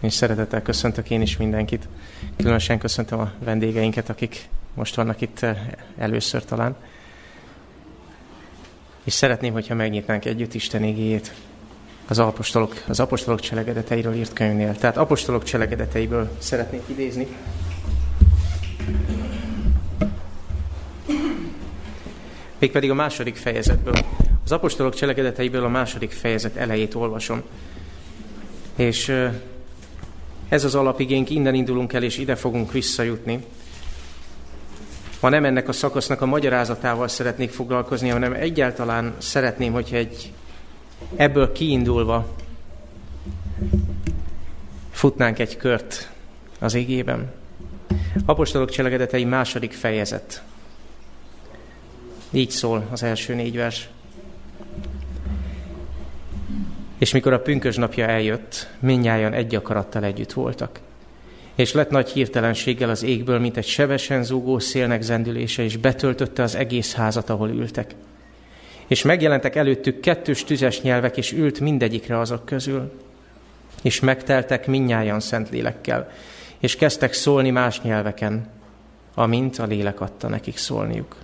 És szeretettel köszöntök én is mindenkit. Különösen köszöntöm a vendégeinket, akik most vannak itt eh, először talán. És szeretném, hogyha megnyitnánk együtt Isten igéjét az apostolok, az apostolok cselekedeteiről írt könyvnél. Tehát apostolok cselekedeteiből szeretnék idézni. Mégpedig a második fejezetből. Az apostolok cselekedeteiből a második fejezet elejét olvasom. És eh, ez az alapigénk, innen indulunk el, és ide fogunk visszajutni. Ma nem ennek a szakasznak a magyarázatával szeretnék foglalkozni, hanem egyáltalán szeretném, hogyha egy ebből kiindulva futnánk egy kört az égében. Apostolok cselekedetei második fejezet. Így szól az első négy vers. És mikor a pünkös napja eljött, minnyáján egy akarattal együtt voltak. És lett nagy hirtelenséggel az égből, mint egy sebesen zúgó szélnek zendülése, és betöltötte az egész házat, ahol ültek. És megjelentek előttük kettős tüzes nyelvek, és ült mindegyikre azok közül. És megteltek minnyáján szent lélekkel, és kezdtek szólni más nyelveken, amint a lélek adta nekik szólniuk.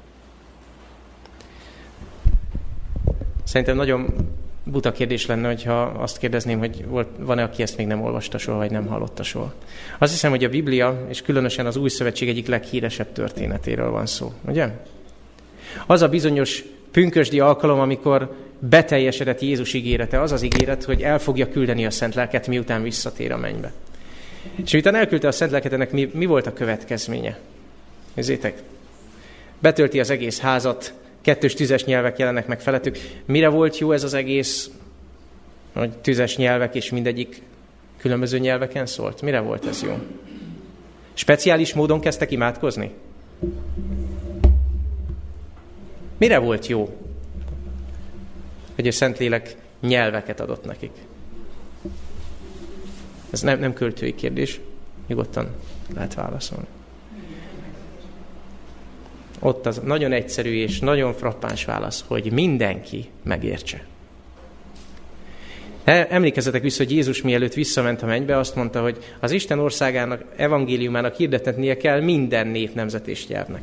Szerintem nagyon buta kérdés lenne, hogyha azt kérdezném, hogy van-e, aki ezt még nem olvasta soha, vagy nem hallotta soha. Azt hiszem, hogy a Biblia, és különösen az Új Szövetség egyik leghíresebb történetéről van szó, ugye? Az a bizonyos pünkösdi alkalom, amikor beteljesedett Jézus ígérete, az az ígéret, hogy el fogja küldeni a Szent Lelket, miután visszatér a mennybe. És miután elküldte a Szent Lelket, ennek mi, mi volt a következménye? Nézzétek, betölti az egész házat, kettős tüzes nyelvek jelennek meg felettük. Mire volt jó ez az egész, hogy tüzes nyelvek, és mindegyik különböző nyelveken szólt? Mire volt ez jó? Speciális módon kezdtek imádkozni? Mire volt jó, hogy a Szentlélek nyelveket adott nekik? Ez nem, nem költői kérdés, nyugodtan lehet válaszolni. Ott az nagyon egyszerű és nagyon frappáns válasz, hogy mindenki megértse. E, emlékezzetek vissza, hogy Jézus mielőtt visszament a mennybe, azt mondta, hogy az Isten országának, evangéliumának hirdetnie kell minden nép, nemzet és nyelvnek.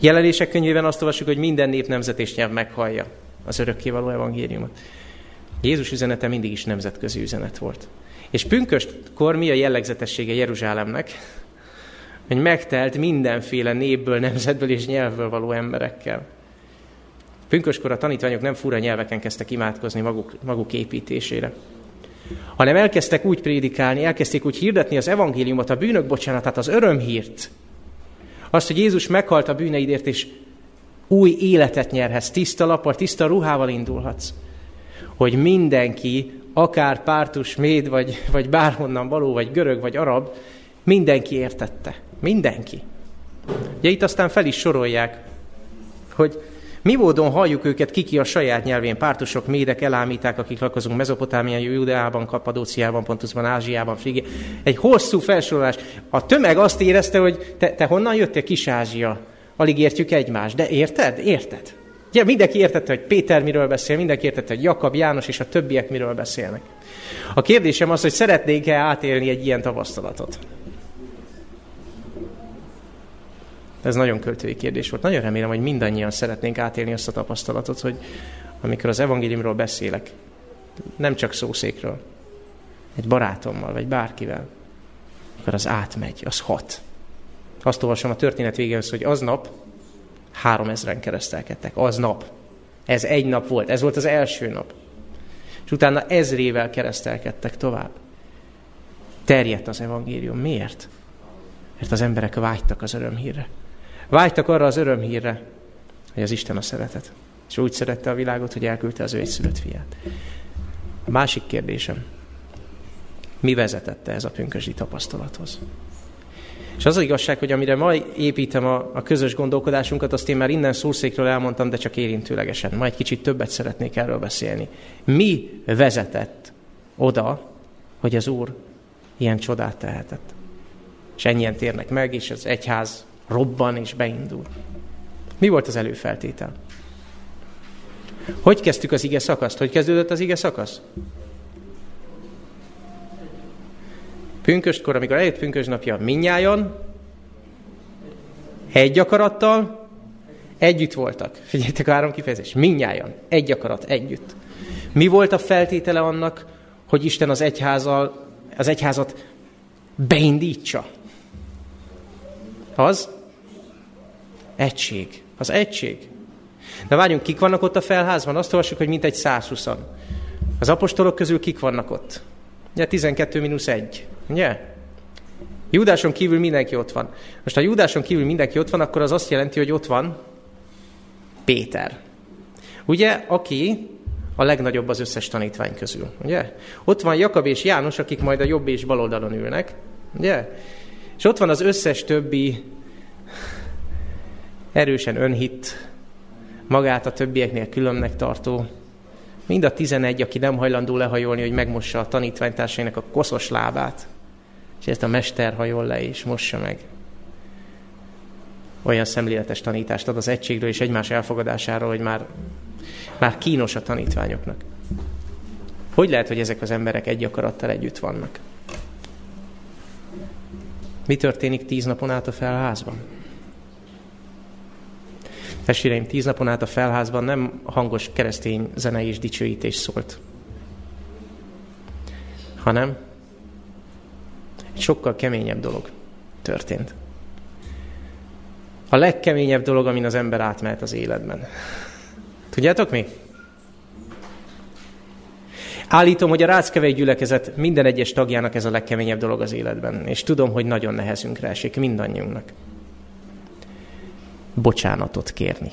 Jelenések könyvében azt olvassuk, hogy minden nép, nemzet és nyelv meghallja az örökkévaló evangéliumot. Jézus üzenete mindig is nemzetközi üzenet volt. És pünköstkor mi a jellegzetessége Jeruzsálemnek? Hogy megtelt mindenféle népből, nemzetből és nyelvből való emberekkel. Pünköskor a tanítványok nem fura nyelveken kezdtek imádkozni maguk, maguk építésére, hanem elkezdtek úgy prédikálni, elkezdték úgy hirdetni az evangéliumot, a bűnök bocsánatát, az örömhírt. Azt, hogy Jézus meghalt a bűneidért, és új életet nyerhetsz, tiszta lappal, tiszta ruhával indulhatsz. Hogy mindenki, akár pártus, méd, vagy, vagy bárhonnan való, vagy görög, vagy arab, mindenki értette. Mindenki. Ugye itt aztán fel is sorolják, hogy mi módon halljuk őket kiki a saját nyelvén, pártusok, médek, elámíták, akik lakozunk Mezopotámián, Judeában, Kapadóciában, Pontusban, Ázsiában, Frigé. Egy hosszú felsorolás. A tömeg azt érezte, hogy te, te honnan jöttél, Kis-Ázsia? Alig értjük egymást. De érted? Érted? Ugye mindenki értette, hogy Péter miről beszél, mindenki értette, hogy Jakab, János és a többiek miről beszélnek. A kérdésem az, hogy szeretnénk-e átélni egy ilyen tapasztalatot? Ez nagyon költői kérdés volt. Nagyon remélem, hogy mindannyian szeretnénk átélni azt a tapasztalatot, hogy amikor az evangéliumról beszélek, nem csak szószékről, egy barátommal, vagy bárkivel, akkor az átmegy, az hat. Azt olvasom a történet végéhez, hogy aznap három ezren keresztelkedtek. Aznap. Ez egy nap volt. Ez volt az első nap. És utána ezrével keresztelkedtek tovább. Terjedt az evangélium. Miért? Mert az emberek vágytak az örömhírre. Vágytak arra az örömhírre, hogy az Isten a szeretet. És úgy szerette a világot, hogy elküldte az ő egyszülött fiát. A másik kérdésem, mi vezetette ez a pünkösdi tapasztalathoz? És az, az igazság, hogy amire ma építem a, a közös gondolkodásunkat, azt én már innen szószékről elmondtam, de csak érintőlegesen. Majd kicsit többet szeretnék erről beszélni. Mi vezetett oda, hogy az Úr ilyen csodát tehetett? És ennyien térnek meg, és az egyház robban és beindul. Mi volt az előfeltétel? Hogy kezdtük az ige szakaszt? Hogy kezdődött az ige szakasz? Pünköstkor, amikor eljött pünkös napja, minnyájon, egy akarattal, együtt voltak. Figyeljétek a három kifejezés. Minnyájan, egy akarat, együtt. Mi volt a feltétele annak, hogy Isten az, egyházal, az egyházat beindítsa? Az? Egység. Az egység. De várjunk, kik vannak ott a felházban? Azt olvassuk, hogy mintegy 120 Az apostolok közül kik vannak ott? Ugye 12 mínusz 1. Ugye? Júdáson kívül mindenki ott van. Most ha Júdáson kívül mindenki ott van, akkor az azt jelenti, hogy ott van Péter. Ugye, aki a legnagyobb az összes tanítvány közül. Ugye? Ott van Jakab és János, akik majd a jobb és bal oldalon ülnek. Ugye? És ott van az összes többi erősen önhit, magát a többieknél különnek tartó, mind a tizenegy, aki nem hajlandó lehajolni, hogy megmossa a tanítványtársainak a koszos lábát, és ezt a mester hajol le és mossa meg. Olyan szemléletes tanítást ad az egységről és egymás elfogadásáról, hogy már, már kínos a tanítványoknak. Hogy lehet, hogy ezek az emberek egy akarattal együtt vannak? Mi történik tíz napon át a felházban? Testvéreim, tíz napon át a felházban nem hangos keresztény zene és dicsőítés szólt, hanem egy sokkal keményebb dolog történt. A legkeményebb dolog, amin az ember átmehet az életben. Tudjátok mi? Állítom, hogy a Ráckevei gyülekezet minden egyes tagjának ez a legkeményebb dolog az életben. És tudom, hogy nagyon nehezünkre esik mindannyiunknak bocsánatot kérni.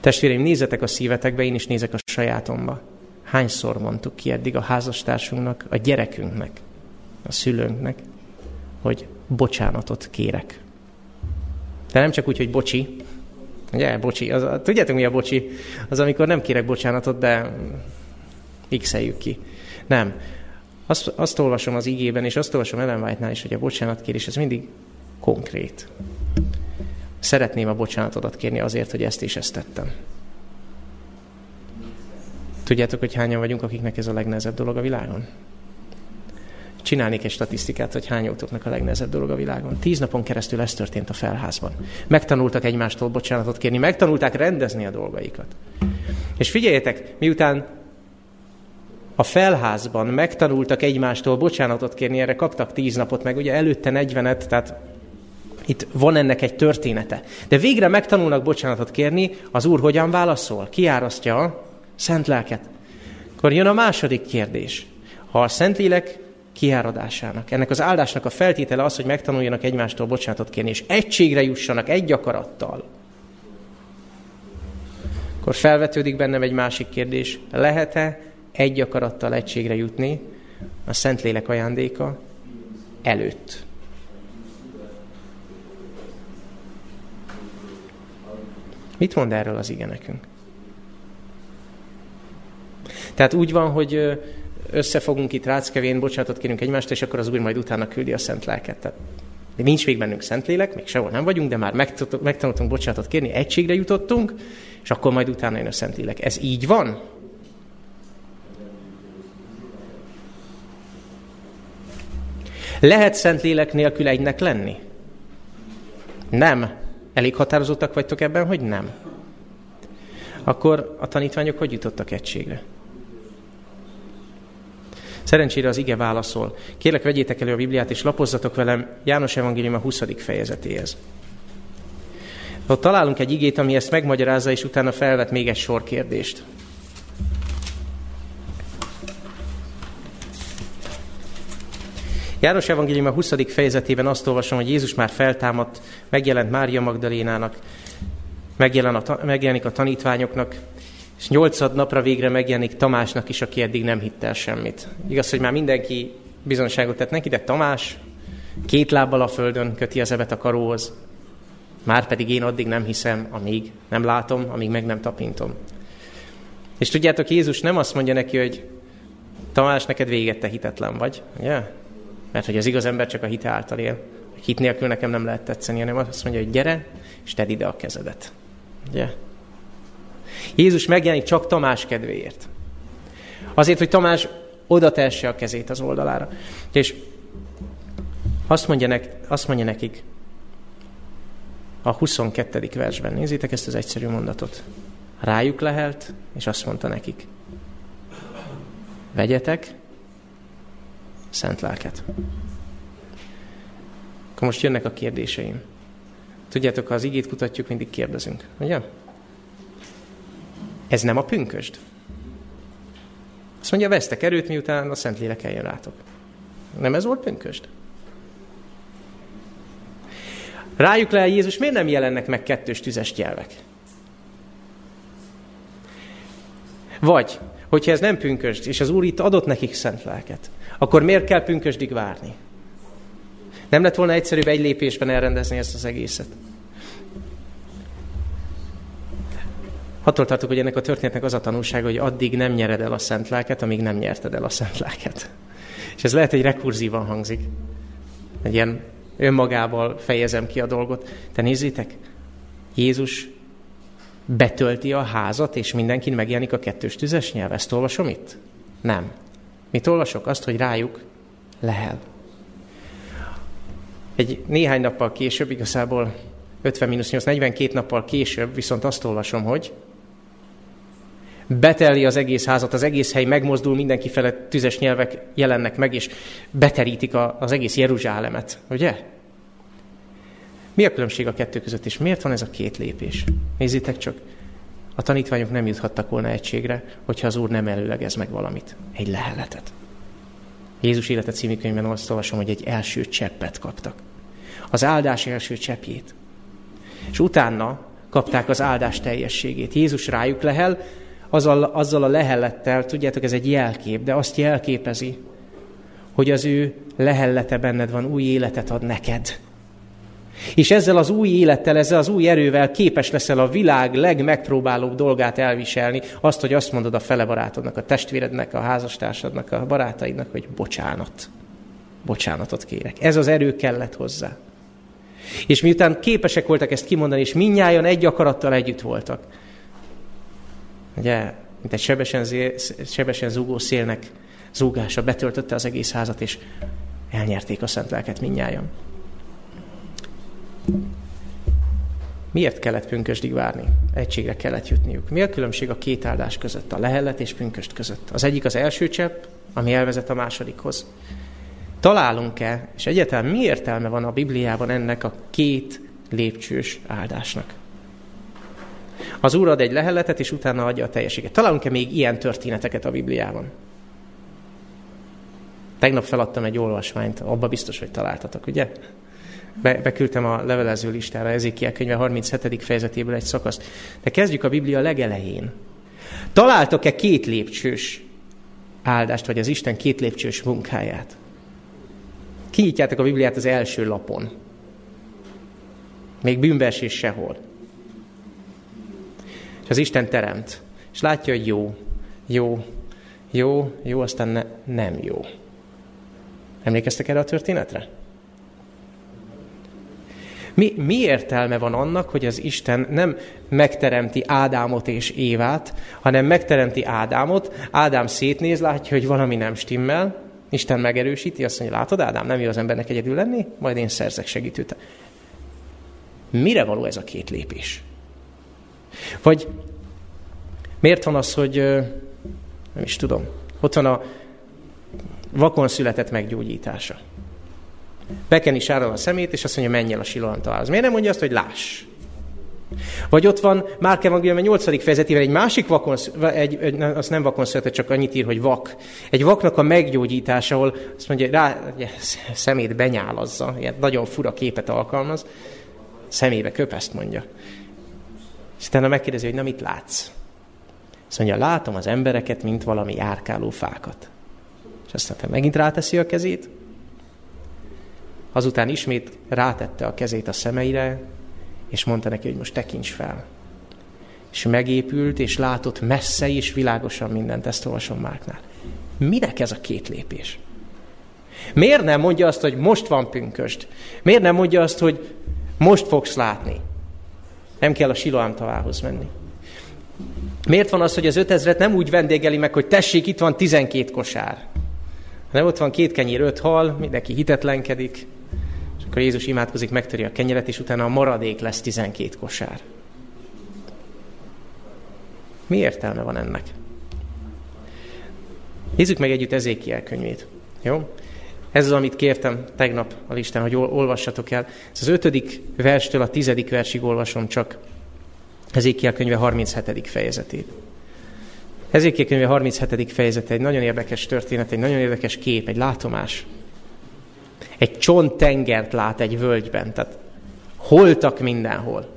Testvéreim, nézzetek a szívetekbe, én is nézek a sajátomba. Hányszor mondtuk ki eddig a házastársunknak, a gyerekünknek, a szülőnknek, hogy bocsánatot kérek. De nem csak úgy, hogy bocsi, ugye, bocsi, az, tudjátok mi a bocsi? Az, amikor nem kérek bocsánatot, de x ki. Nem. Azt, azt olvasom az igében, és azt olvasom Ellen White-nál is, hogy a bocsánatkérés, ez mindig konkrét. Szeretném a bocsánatodat kérni azért, hogy ezt és ezt tettem. Tudjátok, hogy hányan vagyunk, akiknek ez a legnehezebb dolog a világon? Csinálnék egy statisztikát, hogy hány a legnehezebb dolog a világon. Tíz napon keresztül ez történt a felházban. Megtanultak egymástól bocsánatot kérni, megtanulták rendezni a dolgaikat. És figyeljetek, miután a felházban megtanultak egymástól bocsánatot kérni, erre kaptak tíz napot, meg ugye előtte negyvenet, tehát itt van ennek egy története. De végre megtanulnak bocsánatot kérni, az Úr hogyan válaszol? Kiárasztja a szent lelket. Akkor jön a második kérdés. Ha a Szentlélek kiáradásának, ennek az áldásnak a feltétele az, hogy megtanuljanak egymástól bocsánatot kérni, és egységre jussanak egy akarattal, akkor felvetődik bennem egy másik kérdés. Lehet-e egy akarattal egységre jutni a Szentlélek ajándéka előtt? Mit mond erről az ige nekünk? Tehát úgy van, hogy összefogunk itt ráckevén, bocsánatot kérünk egymást, és akkor az Úr majd utána küldi a szent lelket. Tehát nincs még bennünk lélek, még sehol nem vagyunk, de már megtanultunk bocsánatot kérni, egységre jutottunk, és akkor majd utána jön a Szentlélek. Ez így van? Lehet Szentlélek nélkül egynek lenni? Nem. Elég határozottak vagytok ebben, hogy nem? Akkor a tanítványok hogy jutottak egységre? Szerencsére az ige válaszol. Kérlek, vegyétek elő a Bibliát, és lapozzatok velem János Evangélium a 20. fejezetéhez. Ott találunk egy igét, ami ezt megmagyarázza, és utána felvet még egy sor kérdést. János Evangélium a 20. fejezetében azt olvasom, hogy Jézus már feltámadt, megjelent Mária Magdalénának, megjelenik a tanítványoknak, és nyolcad napra végre megjelenik Tamásnak is, aki eddig nem hitt el semmit. Igaz, hogy már mindenki bizonságot tett neki, de Tamás két lábbal a földön köti az ebet a karóhoz. Már pedig én addig nem hiszem, amíg nem látom, amíg meg nem tapintom. És tudjátok, Jézus nem azt mondja neki, hogy Tamás, neked véget, te hitetlen vagy. Ugye? Mert hogy az igaz ember csak a hite által él. Hit nélkül nekem nem lehet tetszeni, hanem azt mondja, hogy gyere, és tedd ide a kezedet. Ugye? Jézus megjelenik csak Tamás kedvéért. Azért, hogy Tamás oda tesse a kezét az oldalára. És azt mondja, nek, azt mondja nekik a 22. versben, nézzétek ezt az egyszerű mondatot. Rájuk lehelt, és azt mondta nekik, vegyetek szent lelket. Akkor most jönnek a kérdéseim. Tudjátok, ha az igét kutatjuk, mindig kérdezünk, ugye? Ez nem a pünkösd? Azt mondja, vesztek erőt, miután a Szentlélek eljön rátok. Nem ez volt pünkösd? Rájuk le Jézus, miért nem jelennek meg kettős tüzes nyelvek? Vagy, hogyha ez nem pünkösd, és az Úr itt adott nekik szent lelket, akkor miért kell pünkösdig várni? Nem lett volna egyszerűbb egy lépésben elrendezni ezt az egészet? Attól tartok, hogy ennek a történetnek az a tanulsága, hogy addig nem nyered el a szent lelket, amíg nem nyerted el a szent lelket. És ez lehet, hogy rekurzívan hangzik. Egy ilyen önmagával fejezem ki a dolgot. Te nézzétek, Jézus betölti a házat, és mindenkin megjelenik a kettős tüzes nyelv. Ezt olvasom itt? Nem. Mit olvasok? Azt, hogy rájuk lehel. Egy néhány nappal később, igazából 50-8, 42 nappal később viszont azt olvasom, hogy beteli az egész házat, az egész hely megmozdul, mindenki felett tüzes nyelvek jelennek meg, és beterítik a, az egész Jeruzsálemet, ugye? Mi a különbség a kettő között, és miért van ez a két lépés? Nézzétek csak, a tanítványok nem juthattak volna egységre, hogyha az Úr nem előlegez meg valamit, egy leheletet. Jézus életet című könyvben azt olvasom, hogy egy első cseppet kaptak. Az áldás első cseppjét. És utána kapták az áldás teljességét. Jézus rájuk lehel, azzal, azzal a lehellettel, tudjátok, ez egy jelkép, de azt jelképezi, hogy az ő lehellete benned van, új életet ad neked. És ezzel az új élettel, ezzel az új erővel képes leszel a világ legmegpróbálóbb dolgát elviselni, azt, hogy azt mondod a fele barátodnak, a testvérednek, a házastársadnak, a barátaidnak, hogy bocsánat. Bocsánatot kérek. Ez az erő kellett hozzá. És miután képesek voltak ezt kimondani, és minnyáján egy akarattal együtt voltak, ugye, mint egy sebesen, zé, sebesen zúgó szélnek zúgása betöltötte az egész házat, és elnyerték a szent lelket minnyáján. Miért kellett pünkösdig várni? Egységre kellett jutniuk. Mi a különbség a két áldás között, a lehellet és pünköst között? Az egyik az első csepp, ami elvezet a másodikhoz. Találunk-e, és egyáltalán mi értelme van a Bibliában ennek a két lépcsős áldásnak? Az Úr ad egy lehelletet, és utána adja a teljességet. Találunk-e még ilyen történeteket a Bibliában? Tegnap feladtam egy olvasmányt, abba biztos, hogy találtatok, ugye? Be, beküldtem a levelező listára Ezékiel könyve 37. fejezetéből egy szakaszt. De kezdjük a Biblia legelején. Találtok-e két lépcsős áldást, vagy az Isten két lépcsős munkáját? Kinyitjátok a Bibliát az első lapon. Még bűnvers is sehol. És az Isten teremt. És látja, hogy jó, jó, jó, jó, aztán ne, nem jó. Emlékeztek erre a történetre? Mi, mi értelme van annak, hogy az Isten nem megteremti Ádámot és Évát, hanem megteremti Ádámot, Ádám szétnéz, látja, hogy valami nem stimmel, Isten megerősíti, azt mondja, látod Ádám, nem jó az embernek egyedül lenni, majd én szerzek segítőt. Mire való ez a két lépés? Vagy miért van az, hogy nem is tudom, ott van a vakon született meggyógyítása. Bekeni sárral a szemét, és azt mondja, menj el a Siloam találhoz. Miért nem mondja azt, hogy láss? Vagy ott van Márk Evangélium 8. fejezetével egy másik vakon, egy, egy, az nem vakon született, csak annyit ír, hogy vak. Egy vaknak a meggyógyítása, ahol azt mondja, rá szemét benyálazza, ilyen nagyon fura képet alkalmaz, szemébe köpeszt mondja. És utána megkérdezi, hogy na mit látsz? Azt mondja, látom az embereket, mint valami árkáló fákat. És aztán megint ráteszi a kezét, Azután ismét rátette a kezét a szemeire, és mondta neki, hogy most tekints fel. És megépült, és látott messze és világosan mindent, ezt olvasom Márknál. Minek ez a két lépés? Miért nem mondja azt, hogy most van pünköst? Miért nem mondja azt, hogy most fogsz látni? Nem kell a Siloám tavához menni. Miért van az, hogy az ötezret nem úgy vendégeli meg, hogy tessék, itt van tizenkét kosár? Nem ott van két kenyér, öt hal, mindenki hitetlenkedik, akkor Jézus imádkozik, megtöri a kenyeret, és utána a maradék lesz 12 kosár. Mi értelme van ennek? Nézzük meg együtt Ezékiel könyvét. Jó? Ez az, amit kértem tegnap a listán, hogy olvassatok el. Ez az ötödik verstől a tizedik versig olvasom csak Ezékiel könyve 37. fejezetét. Ezékiel könyve 37. fejezete egy nagyon érdekes történet, egy nagyon érdekes kép, egy látomás. Egy csonttengert lát egy völgyben, tehát holtak mindenhol.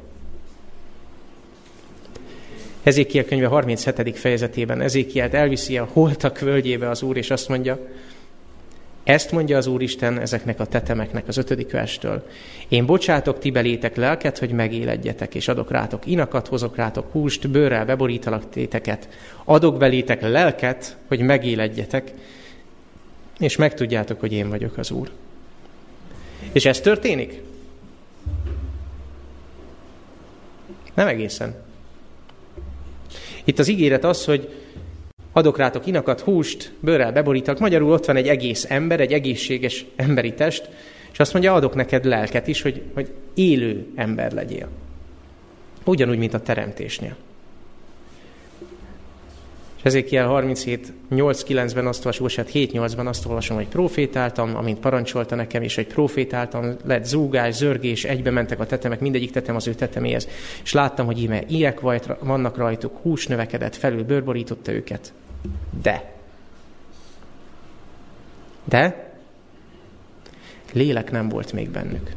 Ezékiel könyve 37. fejezetében Ezékielt elviszi a holtak völgyébe az Úr, és azt mondja, ezt mondja az Úristen ezeknek a tetemeknek az ötödik verstől. Én bocsátok ti belétek lelket, hogy megéledjetek, és adok rátok inakat, hozok rátok húst, bőrrel beborítalak téteket. Adok belétek lelket, hogy megéledjetek, és megtudjátok, hogy én vagyok az Úr. És ez történik? Nem egészen. Itt az ígéret az, hogy adok rátok inakat, húst, bőrrel beborítak. Magyarul ott van egy egész ember, egy egészséges emberi test, és azt mondja, adok neked lelket is, hogy, hogy élő ember legyél. Ugyanúgy, mint a teremtésnél. És Ezékiel 37, 8-9-ben azt olvasom, hát 7-8-ban azt olvasom, hogy profétáltam, amint parancsolta nekem, és hogy profétáltam, lett zúgás, zörgés, egybe mentek a tetemek, mindegyik tetem az ő teteméhez, és láttam, hogy íme ilyek vannak rajtuk, hús növekedett, felül bőrborította őket. De. De lélek nem volt még bennük.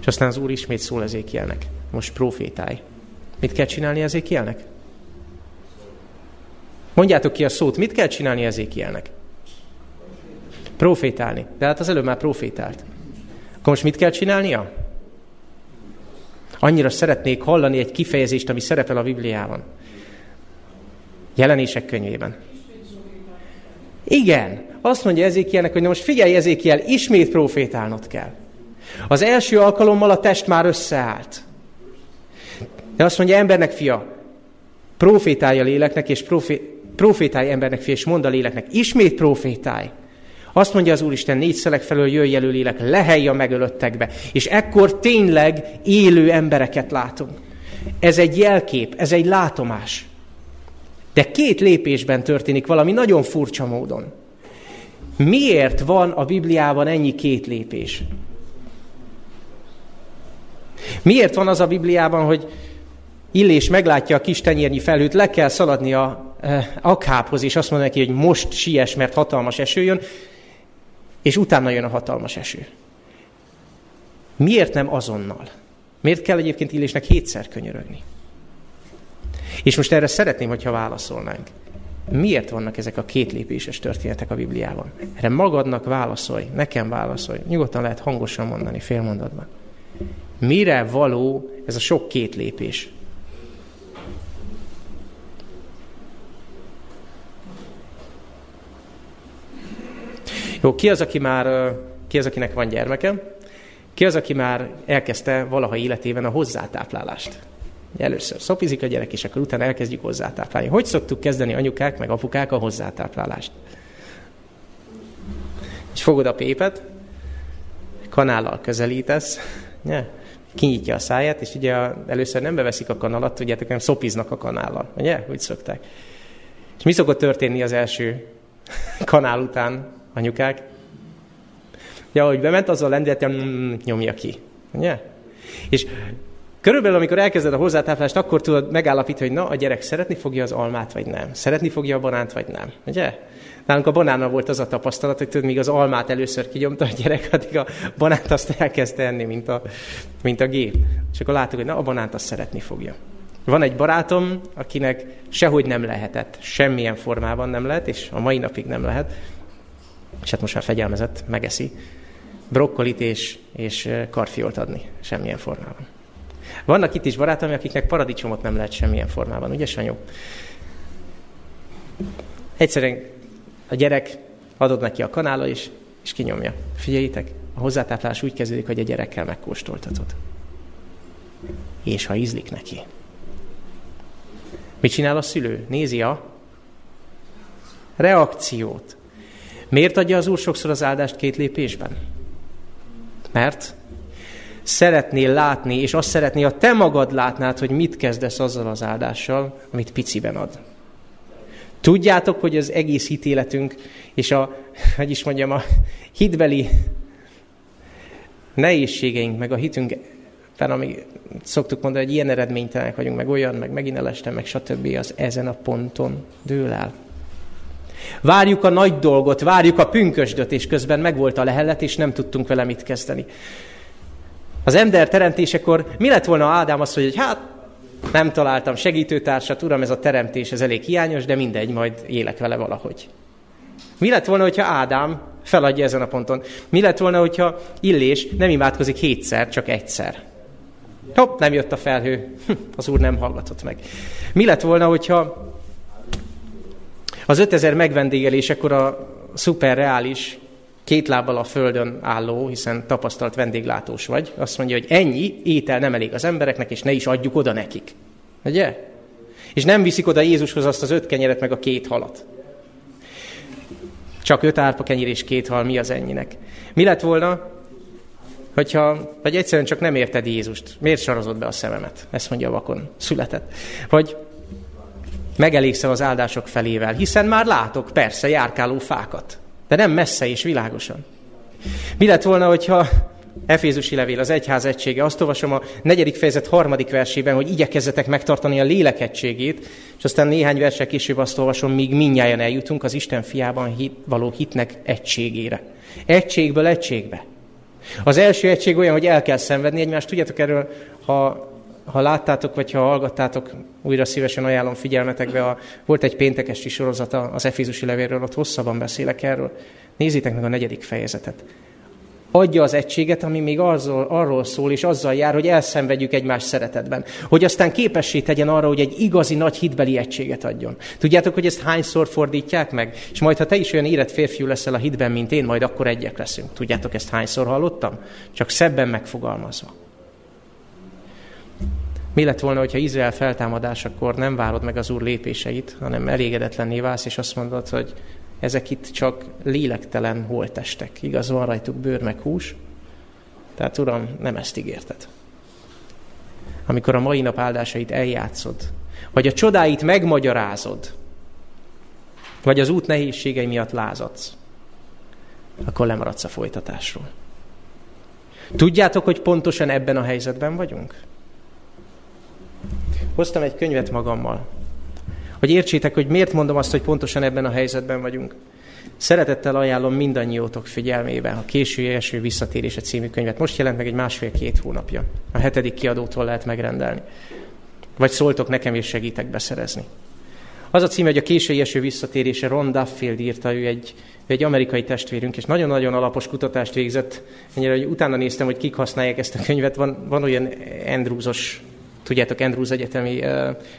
És aztán az Úr ismét szól Ezékielnek. Most profétálj. Mit kell csinálni Ezékielnek? Mondjátok ki a szót, mit kell csinálni Ezékielnek? Profétálni. De hát az előbb már profétált. Akkor most mit kell csinálnia? Annyira szeretnék hallani egy kifejezést, ami szerepel a Bibliában. Jelenések könyvében. Igen, azt mondja Ezékielnek, hogy na most figyelj Ezékiel, ismét profétálnod kell. Az első alkalommal a test már összeállt. De azt mondja embernek fia, profétálja léleknek, és profé, profétálj embernek fia, és mondd a léleknek, ismét profétálj. Azt mondja az Úristen, négy szelek felől jöjj elő lélek, lehelj a megölöttekbe. És ekkor tényleg élő embereket látunk. Ez egy jelkép, ez egy látomás. De két lépésben történik valami nagyon furcsa módon. Miért van a Bibliában ennyi két lépés? Miért van az a Bibliában, hogy Illés meglátja a kis tenyérnyi felhőt, le kell szaladni a akhábhoz, és azt mondja neki, hogy most siess, mert hatalmas eső jön, és utána jön a hatalmas eső. Miért nem azonnal? Miért kell egyébként Illésnek hétszer könyörögni? És most erre szeretném, hogyha válaszolnánk. Miért vannak ezek a két lépéses történetek a Bibliában? Erre magadnak válaszolj, nekem válaszolj. Nyugodtan lehet hangosan mondani, félmondatban. Mire való ez a sok két lépés? Jó, ki az, aki már, ki az, akinek van gyermeke? Ki az, aki már elkezdte valaha életében a hozzátáplálást? Először szopizik a gyerek, és akkor utána elkezdjük hozzátáplálni. Hogy szoktuk kezdeni anyukák meg apukák a hozzátáplálást? És fogod a pépet, kanállal közelítesz, nye? kinyitja a száját, és ugye először nem beveszik a kanalat, tudjátok, nem szopiznak a kanállal, ugye? Úgy szokták. És mi szokott történni az első kanál után, anyukák? Ja, ahogy bement, azzal lendületem mm, nyomja ki. Ugye? És Körülbelül, amikor elkezded a hozzátáplást, akkor tudod megállapítani, hogy na, a gyerek szeretni fogja az almát, vagy nem. Szeretni fogja a banánt, vagy nem. Ugye? Nálunk a banánnal volt az a tapasztalat, hogy tudod, míg az almát először kigyomta a gyerek, addig a banánt azt elkezdte enni, mint a, mint a gép. És akkor láttuk, hogy na, a banánt azt szeretni fogja. Van egy barátom, akinek sehogy nem lehetett, semmilyen formában nem lehet, és a mai napig nem lehet, és hát most már fegyelmezett, megeszi, brokkolit és, és karfiolt adni, semmilyen formában. Vannak itt is barátaim, akiknek paradicsomot nem lehet semmilyen formában, ugye Sanyó? Egyszerűen a gyerek adod neki a kanála is, és kinyomja. Figyeljétek, a hozzátáplás úgy kezdődik, hogy a gyerekkel megkóstoltatod. És ha ízlik neki. Mit csinál a szülő? Nézi a reakciót. Miért adja az Úr sokszor az áldást két lépésben? Mert szeretnél látni, és azt szeretné, ha te magad látnád, hogy mit kezdesz azzal az áldással, amit piciben ad. Tudjátok, hogy az egész hitéletünk, és a, hogy is mondjam, a hitbeli nehézségeink, meg a hitünk, ami szoktuk mondani, hogy ilyen eredménytelenek vagyunk, meg olyan, meg megint elestem, meg stb. az ezen a ponton dől el. Várjuk a nagy dolgot, várjuk a pünkösdöt, és közben megvolt a lehelet, és nem tudtunk vele mit kezdeni. Az ember teremtésekor mi lett volna Ádám azt, hogy hát nem találtam segítőtársat, uram, ez a teremtés, ez elég hiányos, de mindegy, majd élek vele valahogy. Mi lett volna, hogyha Ádám feladja ezen a ponton? Mi lett volna, hogyha Illés nem imádkozik hétszer, csak egyszer? Hopp, nem jött a felhő, hm, az úr nem hallgatott meg. Mi lett volna, hogyha az 5000 megvendégelésekor a szuperreális két lábbal a földön álló, hiszen tapasztalt vendéglátós vagy, azt mondja, hogy ennyi étel nem elég az embereknek, és ne is adjuk oda nekik. Ugye? És nem viszik oda Jézushoz azt az öt kenyeret, meg a két halat. Csak öt árpa kenyér és két hal, mi az ennyinek? Mi lett volna, hogyha, vagy egyszerűen csak nem érted Jézust? Miért sarazott be a szememet? Ezt mondja a vakon. Született. Vagy megelégszem az áldások felével, hiszen már látok, persze, járkáló fákat. De nem messze és világosan. Mi lett volna, hogyha Efézusi levél, az egyház egysége, azt olvasom a negyedik fejezet harmadik versében, hogy igyekezzetek megtartani a lélek egységét, és aztán néhány versek később azt olvasom, míg minnyáján eljutunk az Isten fiában hit, való hitnek egységére. Egységből egységbe. Az első egység olyan, hogy el kell szenvedni egymást. Tudjátok erről, ha, ha láttátok, vagy ha hallgattátok, újra szívesen ajánlom figyelmetekbe. A, volt egy péntekesti sorozata az Efézusi levélről, ott hosszabban beszélek erről. Nézzétek meg a negyedik fejezetet adja az egységet, ami még azzal, arról szól, és azzal jár, hogy elszenvedjük egymás szeretetben. Hogy aztán képessé tegyen arra, hogy egy igazi nagy hitbeli egységet adjon. Tudjátok, hogy ezt hányszor fordítják meg? És majd, ha te is olyan érett férfiú leszel a hitben, mint én, majd akkor egyek leszünk. Tudjátok, ezt hányszor hallottam? Csak szebben megfogalmazva. Mi lett volna, hogyha Izrael feltámadásakor nem várod meg az Úr lépéseit, hanem elégedetlenné válsz, és azt mondod, hogy ezek itt csak lélektelen holtestek. Igaz, van rajtuk bőr meg hús, tehát Uram, nem ezt ígérted. Amikor a mai nap áldásait eljátszod, vagy a csodáit megmagyarázod, vagy az út nehézségei miatt lázadsz, akkor lemaradsz a folytatásról. Tudjátok, hogy pontosan ebben a helyzetben vagyunk? Hoztam egy könyvet magammal, hogy értsétek, hogy miért mondom azt, hogy pontosan ebben a helyzetben vagyunk. Szeretettel ajánlom mindannyiótok figyelmébe a késői első visszatérése című könyvet. Most jelent meg egy másfél-két hónapja. A hetedik kiadótól lehet megrendelni. Vagy szóltok nekem, és segítek beszerezni. Az a címe, hogy a késői eső visszatérése, Ron Duffield írta, ő egy, ő egy amerikai testvérünk, és nagyon-nagyon alapos kutatást végzett. Ennyire, hogy utána néztem, hogy kik használják ezt a könyvet. Van, van olyan Andrewsos tudjátok, Andrews Egyetemi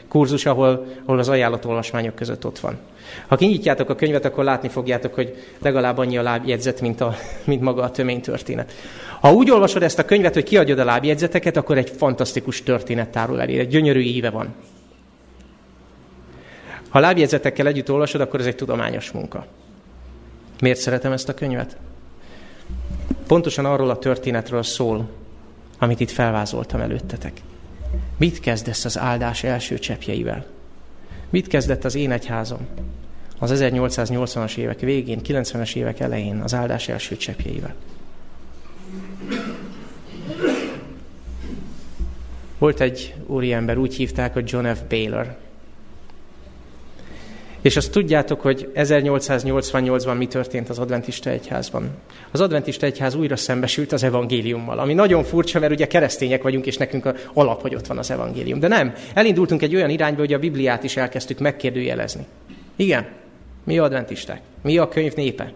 kurzus, ahol, ahol az ajánlatolvasmányok között ott van. Ha kinyitjátok a könyvet, akkor látni fogjátok, hogy legalább annyi a lábjegyzet, mint, a, mint maga a történet. Ha úgy olvasod ezt a könyvet, hogy kiadjad a lábjegyzeteket, akkor egy fantasztikus történet tárul elé, egy gyönyörű íve van. Ha lábjegyzetekkel együtt olvasod, akkor ez egy tudományos munka. Miért szeretem ezt a könyvet? Pontosan arról a történetről szól, amit itt felvázoltam előttetek. Mit kezdesz az áldás első csepjeivel? Mit kezdett az én egyházom? Az 1880-as évek végén, 90-es évek elején az áldás első csepjeivel. Volt egy úriember, úgy hívták, hogy John F. Baylor. És azt tudjátok, hogy 1888-ban mi történt az adventista egyházban. Az adventista egyház újra szembesült az evangéliummal, ami nagyon furcsa, mert ugye keresztények vagyunk, és nekünk a alap, hogy ott van az evangélium. De nem, elindultunk egy olyan irányba, hogy a Bibliát is elkezdtük megkérdőjelezni. Igen, mi adventisták? Mi a könyv népe?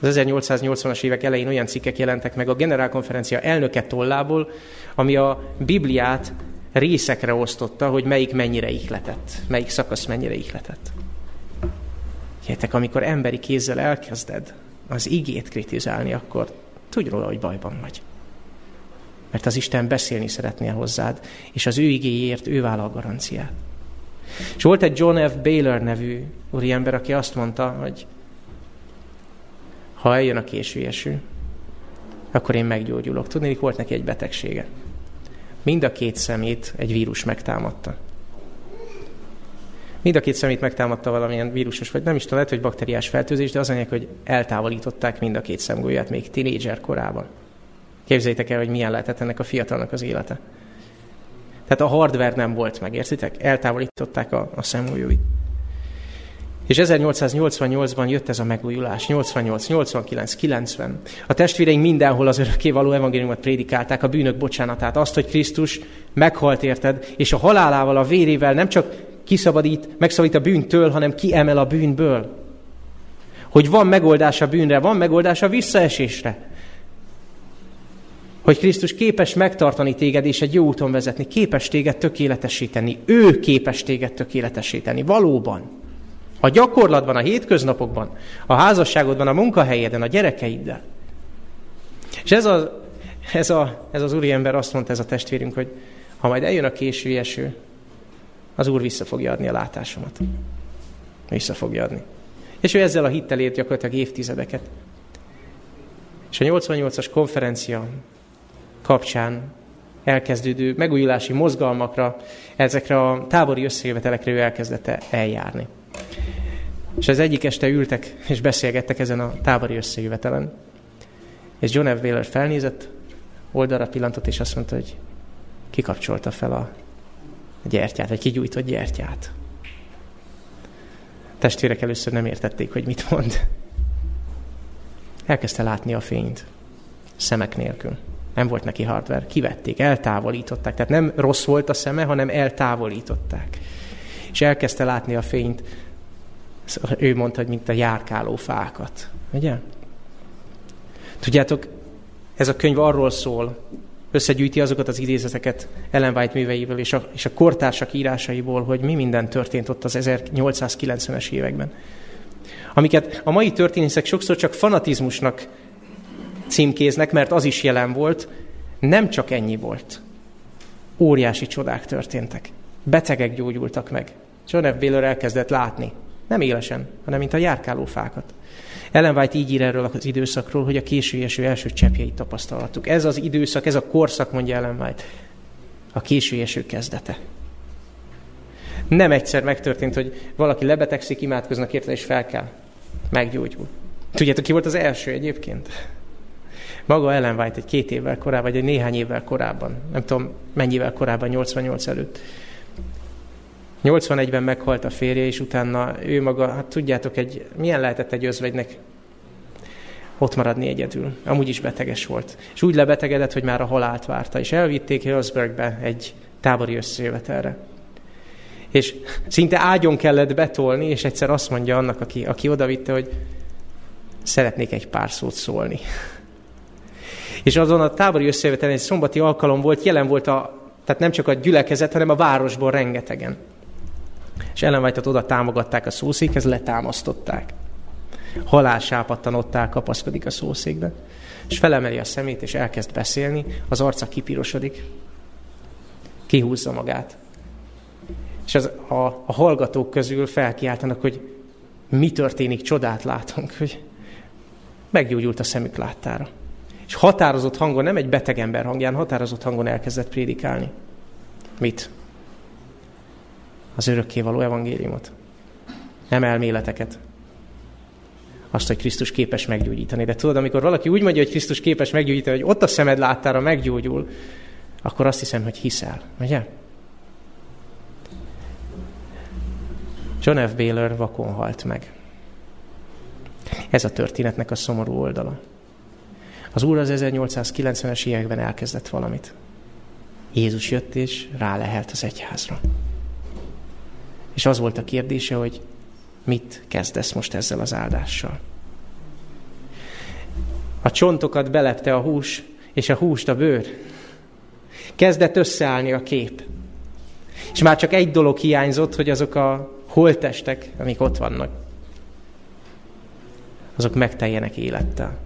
Az 1880-as évek elején olyan cikkek jelentek meg a generálkonferencia elnöke tollából, ami a Bibliát részekre osztotta, hogy melyik mennyire ihletett, melyik szakasz mennyire ihletett. Hihetek, amikor emberi kézzel elkezded az igét kritizálni, akkor tudj róla, hogy bajban vagy. Mert az Isten beszélni szeretnél hozzád, és az ő igéért ő vállal garanciát. És volt egy John F. Baylor nevű úriember, aki azt mondta, hogy ha eljön a késő eső, akkor én meggyógyulok. Tudni, volt neki egy betegsége. Mind a két szemét egy vírus megtámadta. Mind a két szemét megtámadta valamilyen vírusos, vagy nem is tudom, lehet, hogy bakteriás fertőzés, de az anyag, hogy eltávolították mind a két szemgolyát még tinédzser korában. Képzeljétek el, hogy milyen lehetett ennek a fiatalnak az élete. Tehát a hardware nem volt meg, értitek? Eltávolították a, a szemgolyóit. És 1888-ban jött ez a megújulás, 88, 89, 90. A testvéreink mindenhol az örökkévaló evangéliumot prédikálták, a bűnök bocsánatát, azt, hogy Krisztus meghalt érted, és a halálával, a vérével nem csak kiszabadít, megszabadít a bűntől, hanem kiemel a bűnből. Hogy van megoldás a bűnre, van megoldás a visszaesésre. Hogy Krisztus képes megtartani téged és egy jó úton vezetni, képes téged tökéletesíteni. Ő képes téged tökéletesíteni, valóban. A gyakorlatban, a hétköznapokban, a házasságodban, a munkahelyeden, a gyerekeiddel. És ez, a, ez, a, ez az úriember azt mondta, ez a testvérünk, hogy ha majd eljön a késő eső, az Úr vissza fogja adni a látásomat. Vissza fogja adni. És ő ezzel a hittel ért gyakorlatilag évtizedeket. És a 88-as konferencia kapcsán elkezdődő megújulási mozgalmakra, ezekre a tábori összejövetelekre ő elkezdette eljárni. És az egyik este ültek és beszélgettek ezen a tábori összejövetelen. És John F. Wheeler felnézett, oldalra pillantott, és azt mondta, hogy kikapcsolta fel a gyertyát, vagy kigyújtott gyertyát. A testvérek először nem értették, hogy mit mond. Elkezdte látni a fényt. Szemek nélkül. Nem volt neki hardware. Kivették, eltávolították. Tehát nem rossz volt a szeme, hanem eltávolították. És elkezdte látni a fényt. Ő mondta, hogy mint a járkáló fákat. Ugye? Tudjátok, ez a könyv arról szól, összegyűjti azokat az idézeteket Ellen White műveiből és a, és a kortársak írásaiból, hogy mi minden történt ott az 1890-es években. Amiket a mai történészek sokszor csak fanatizmusnak címkéznek, mert az is jelen volt, nem csak ennyi volt. Óriási csodák történtek. Betegek gyógyultak meg. John F. Baylor elkezdett látni. Nem élesen, hanem mint a járkáló fákat. Ellen White így ír erről az időszakról, hogy a késő eső első cseppjeit tapasztalhattuk. Ez az időszak, ez a korszak, mondja Ellen White, a késő eső kezdete. Nem egyszer megtörtént, hogy valaki lebetegszik, imádkoznak érte, és fel kell. Meggyógyul. Tudjátok, ki volt az első egyébként? Maga Ellen White egy két évvel korábban, vagy egy néhány évvel korábban. Nem tudom, mennyivel korábban, 88 előtt. 81-ben meghalt a férje, és utána ő maga, hát tudjátok, egy, milyen lehetett egy özvegynek ott maradni egyedül. Amúgy is beteges volt. És úgy lebetegedett, hogy már a halált várta. És elvitték Hillsbergbe egy tábori összejövetelre. És szinte ágyon kellett betolni, és egyszer azt mondja annak, aki, aki odavitte, hogy szeretnék egy pár szót szólni. És azon a tábori összejövetelen egy szombati alkalom volt, jelen volt a, tehát nem csak a gyülekezet, hanem a városból rengetegen. És Ellen white oda támogatták a szószékhez, letámasztották. Halálsápadtan ott áll, kapaszkodik a szószékbe. És felemeli a szemét, és elkezd beszélni, az arca kipirosodik, kihúzza magát. És az, a, a hallgatók közül felkiáltanak, hogy mi történik, csodát látunk, hogy meggyógyult a szemük láttára. És határozott hangon, nem egy beteg ember hangján, határozott hangon elkezdett prédikálni. Mit? Az örökkévaló evangéliumot. Nem elméleteket. Azt, hogy Krisztus képes meggyógyítani. De tudod, amikor valaki úgy mondja, hogy Krisztus képes meggyógyítani, hogy ott a szemed láttára meggyógyul, akkor azt hiszem, hogy hiszel. Ugye? John F. Baylor vakon halt meg. Ez a történetnek a szomorú oldala. Az Úr az 1890-es években elkezdett valamit. Jézus jött és rálehelt az egyházra. És az volt a kérdése, hogy mit kezdesz most ezzel az áldással. A csontokat belepte a hús, és a húst a bőr. Kezdett összeállni a kép. És már csak egy dolog hiányzott, hogy azok a holtestek, amik ott vannak, azok megteljenek élettel.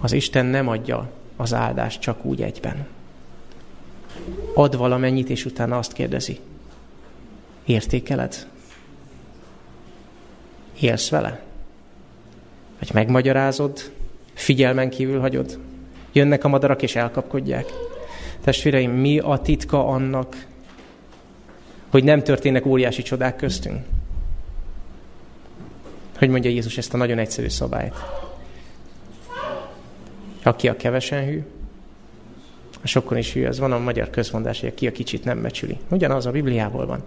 Az Isten nem adja az áldást csak úgy egyben. Ad valamennyit, és utána azt kérdezi, Értékeled? Élsz vele? Vagy megmagyarázod? Figyelmen kívül hagyod? Jönnek a madarak és elkapkodják. Testvéreim, mi a titka annak, hogy nem történnek óriási csodák köztünk? Hogy mondja Jézus ezt a nagyon egyszerű szabályt? Aki a kevesen hű, a sokkon is hű, az van a magyar közmondás, hogy aki a kicsit nem becsüli. Ugyanaz a Bibliából van.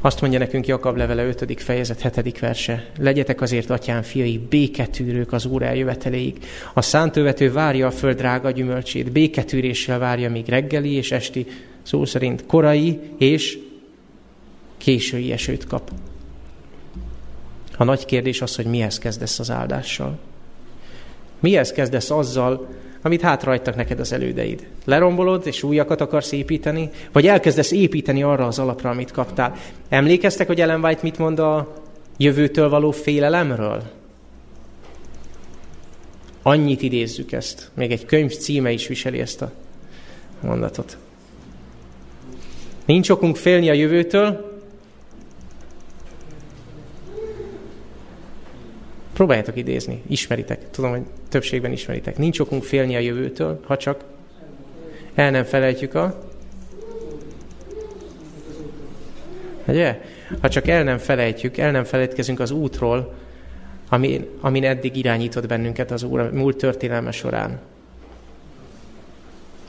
Azt mondja nekünk Jakab levele 5. fejezet 7. verse. Legyetek azért, atyám fiai, béketűrők az Úr eljöveteléig. A szántövető várja a föld drága gyümölcsét, béketűréssel várja, míg reggeli és esti, szó szerint korai és késői esőt kap. A nagy kérdés az, hogy mihez kezdesz az áldással. Mihez kezdesz azzal, amit hátrahagytak neked az elődeid. Lerombolod, és újakat akarsz építeni, vagy elkezdesz építeni arra az alapra, amit kaptál. Emlékeztek, hogy Ellen White mit mond a jövőtől való félelemről? Annyit idézzük ezt. Még egy könyv címe is viseli ezt a mondatot. Nincs okunk félni a jövőtől, Próbáljátok idézni, ismeritek. Tudom, hogy többségben ismeritek. Nincs okunk félni a jövőtől, ha csak el nem felejtjük a... Ugye? Ha csak el nem felejtjük, el nem felejtkezünk az útról, amin, amin eddig irányított bennünket az Úr a múlt történelme során.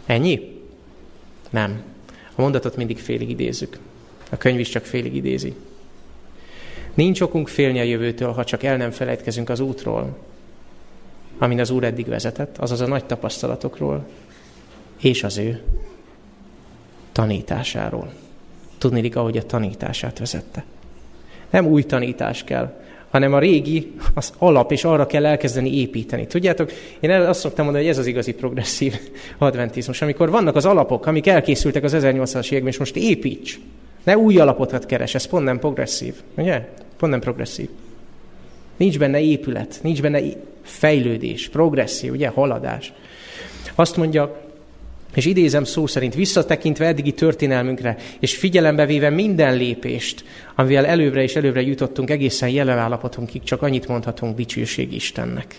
Ennyi? Nem. A mondatot mindig félig idézzük. A könyv is csak félig idézi. Nincs okunk félni a jövőtől, ha csak el nem felejtkezünk az útról, amin az Úr eddig vezetett, azaz a nagy tapasztalatokról, és az ő tanításáról. Tudni, ahogy a tanítását vezette. Nem új tanítás kell, hanem a régi az alap, és arra kell elkezdeni építeni. Tudjátok, én azt szoktam mondani, hogy ez az igazi progresszív adventizmus, amikor vannak az alapok, amik elkészültek az 1800-as években, és most építs. Ne új alapokat keres, ez pont nem progresszív, ugye? Pont nem progresszív. Nincs benne épület, nincs benne fejlődés, progresszió, ugye, haladás. Azt mondja, és idézem szó szerint, visszatekintve eddigi történelmünkre, és figyelembe véve minden lépést, amivel előbbre és előbbre jutottunk egészen jelen állapotunkig, csak annyit mondhatunk, dicsőség Istennek.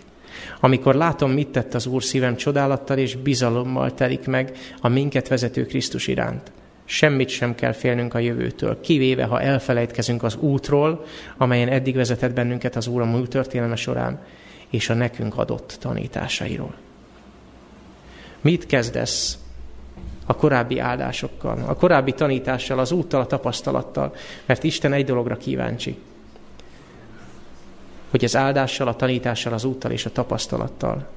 Amikor látom, mit tett az Úr szívem csodálattal és bizalommal telik meg a minket vezető Krisztus iránt. Semmit sem kell félnünk a jövőtől, kivéve, ha elfelejtkezünk az útról, amelyen eddig vezetett bennünket az Úr a múlt történelme során, és a nekünk adott tanításairól. Mit kezdesz a korábbi áldásokkal, a korábbi tanítással, az úttal, a tapasztalattal, mert Isten egy dologra kíváncsi, hogy az áldással, a tanítással, az úttal és a tapasztalattal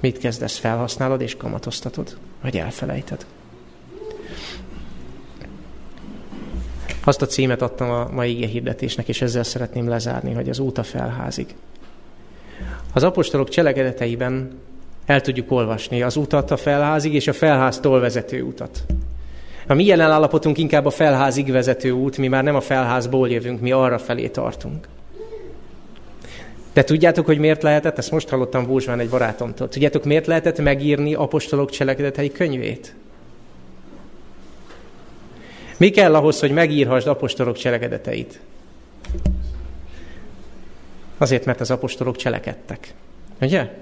mit kezdesz, felhasználod és kamatoztatod, vagy elfelejted. Azt a címet adtam a mai ige hirdetésnek, és ezzel szeretném lezárni, hogy az út a felházig. Az apostolok cselekedeteiben el tudjuk olvasni az utat a felházig, és a felháztól vezető utat. A mi jelen állapotunk inkább a felházig vezető út, mi már nem a felházból jövünk, mi arra felé tartunk. De tudjátok, hogy miért lehetett? Ezt most hallottam Bózsván egy barátomtól. Tudjátok, miért lehetett megírni apostolok cselekedetei könyvét? Mi kell ahhoz, hogy megírhassd apostolok cselekedeteit? Azért, mert az apostolok cselekedtek. Ugye?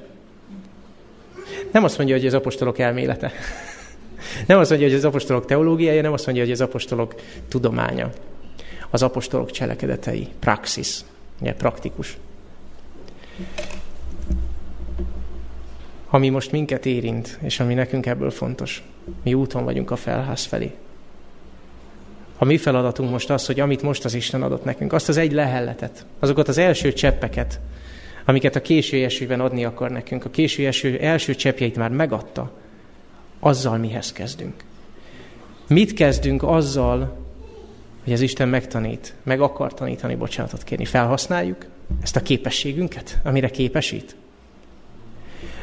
Nem azt mondja, hogy az apostolok elmélete. Nem azt mondja, hogy az apostolok teológiája, nem azt mondja, hogy az apostolok tudománya. Az apostolok cselekedetei, praxis, ugye, praktikus. Ami most minket érint, és ami nekünk ebből fontos. Mi úton vagyunk a felház felé. A mi feladatunk most az, hogy amit most az Isten adott nekünk, azt az egy lehelletet, azokat az első cseppeket, amiket a késő esőben adni akar nekünk, a késő eső első cseppjeit már megadta, azzal mihez kezdünk. Mit kezdünk azzal, hogy az Isten megtanít, meg akar tanítani, bocsánatot kérni? Felhasználjuk ezt a képességünket, amire képesít?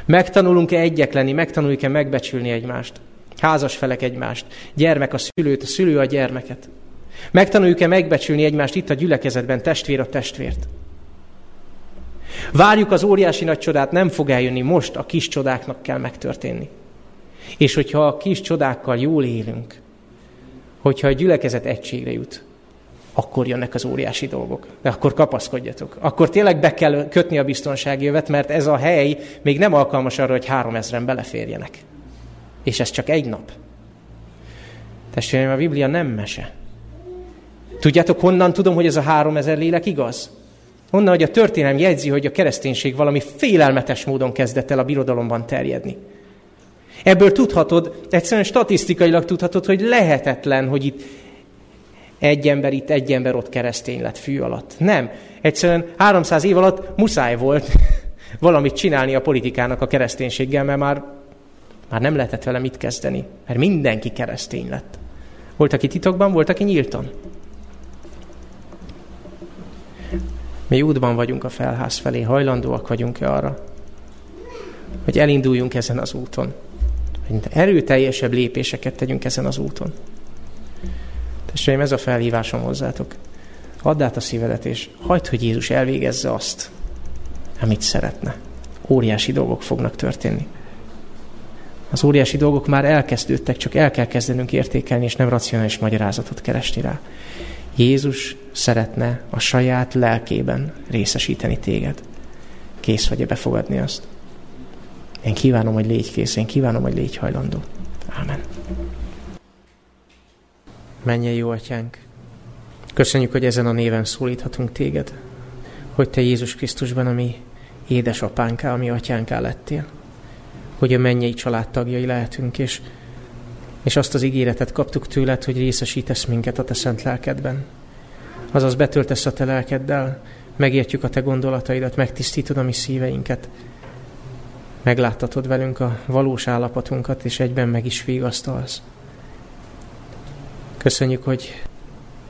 Megtanulunk-e egyek lenni, megtanuljuk-e megbecsülni egymást? Házas felek egymást, gyermek a szülőt, a szülő a gyermeket. Megtanuljuk-e megbecsülni egymást itt a gyülekezetben, testvér a testvért? Várjuk az óriási nagy csodát, nem fog eljönni, most a kis csodáknak kell megtörténni. És hogyha a kis csodákkal jól élünk, hogyha a gyülekezet egységre jut, akkor jönnek az óriási dolgok. De akkor kapaszkodjatok. Akkor tényleg be kell kötni a biztonsági jövet, mert ez a hely még nem alkalmas arra, hogy három ezren beleférjenek. És ez csak egy nap. Testvéreim, a Biblia nem mese. Tudjátok, honnan tudom, hogy ez a három ezer lélek igaz? Onnan, hogy a történelem jegyzi, hogy a kereszténység valami félelmetes módon kezdett el a birodalomban terjedni. Ebből tudhatod, egyszerűen statisztikailag tudhatod, hogy lehetetlen, hogy itt egy ember itt, egy ember ott keresztény lett fű alatt. Nem. Egyszerűen 300 év alatt muszáj volt valamit csinálni a politikának a kereszténységgel, mert már, már nem lehetett vele mit kezdeni. Mert mindenki keresztény lett. Volt, aki titokban, volt, aki nyíltan. Mi útban vagyunk a felház felé, hajlandóak vagyunk-e arra, hogy elinduljunk ezen az úton. Hogy erőteljesebb lépéseket tegyünk ezen az úton. Testvéreim, ez a felhívásom hozzátok. Add át a szívedet, és hagyd, hogy Jézus elvégezze azt, amit szeretne. Óriási dolgok fognak történni. Az óriási dolgok már elkezdődtek, csak el kell kezdenünk értékelni, és nem racionális magyarázatot keresni rá. Jézus szeretne a saját lelkében részesíteni téged. Kész vagy-e befogadni azt? Én kívánom, hogy légy kész, én kívánom, hogy légy hajlandó. Ámen. Menjen jó atyánk! Köszönjük, hogy ezen a néven szólíthatunk téged, hogy te Jézus Krisztusban a mi édesapánká, a mi atyánká lettél, hogy a mennyei családtagjai lehetünk, és, és azt az ígéretet kaptuk tőled, hogy részesítesz minket a te szent lelkedben. Azaz betöltesz a te lelkeddel, megértjük a te gondolataidat, megtisztítod a mi szíveinket, megláttatod velünk a valós állapotunkat, és egyben meg is vigasztalsz. Köszönjük, hogy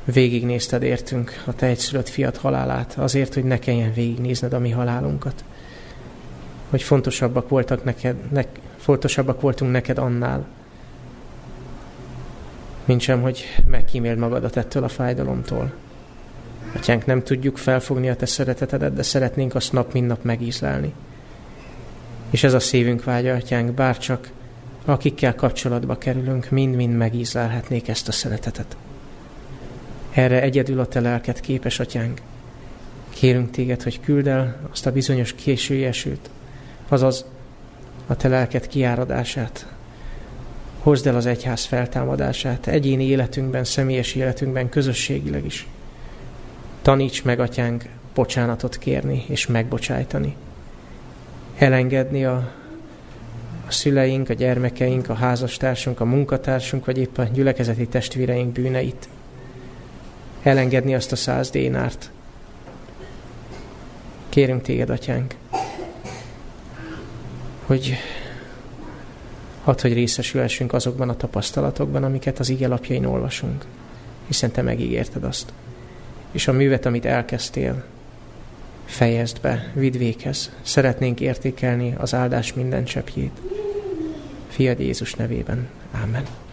végignézted értünk a te egyszülött fiat halálát, azért, hogy ne kelljen végignézned a mi halálunkat. Hogy fontosabbak, voltak neked, ne, fontosabbak voltunk neked annál, mint sem, hogy megkíméld magadat ettől a fájdalomtól. Atyánk, nem tudjuk felfogni a te szeretetedet, de szeretnénk azt nap, mint nap megízlelni. És ez a szívünk vágya, atyánk, bárcsak akikkel kapcsolatba kerülünk, mind-mind megízlelhetnék ezt a szeretetet. Erre egyedül a te lelket képes, atyánk. Kérünk téged, hogy küld el azt a bizonyos késői esőt, azaz a te lelket kiáradását. Hozd el az egyház feltámadását egyéni életünkben, személyes életünkben, közösségileg is. Taníts meg, atyánk, bocsánatot kérni és megbocsájtani. Elengedni a a szüleink, a gyermekeink, a házastársunk, a munkatársunk, vagy épp a gyülekezeti testvéreink bűneit. Elengedni azt a száz dénárt. Kérünk téged, atyánk, hogy hadd, hogy részesülhessünk azokban a tapasztalatokban, amiket az ige lapjain olvasunk, hiszen te megígérted azt. És a művet, amit elkezdtél, fejezd be, vidd véghez. Szeretnénk értékelni az áldás minden cseppjét. Fiad Jézus nevében. Amen.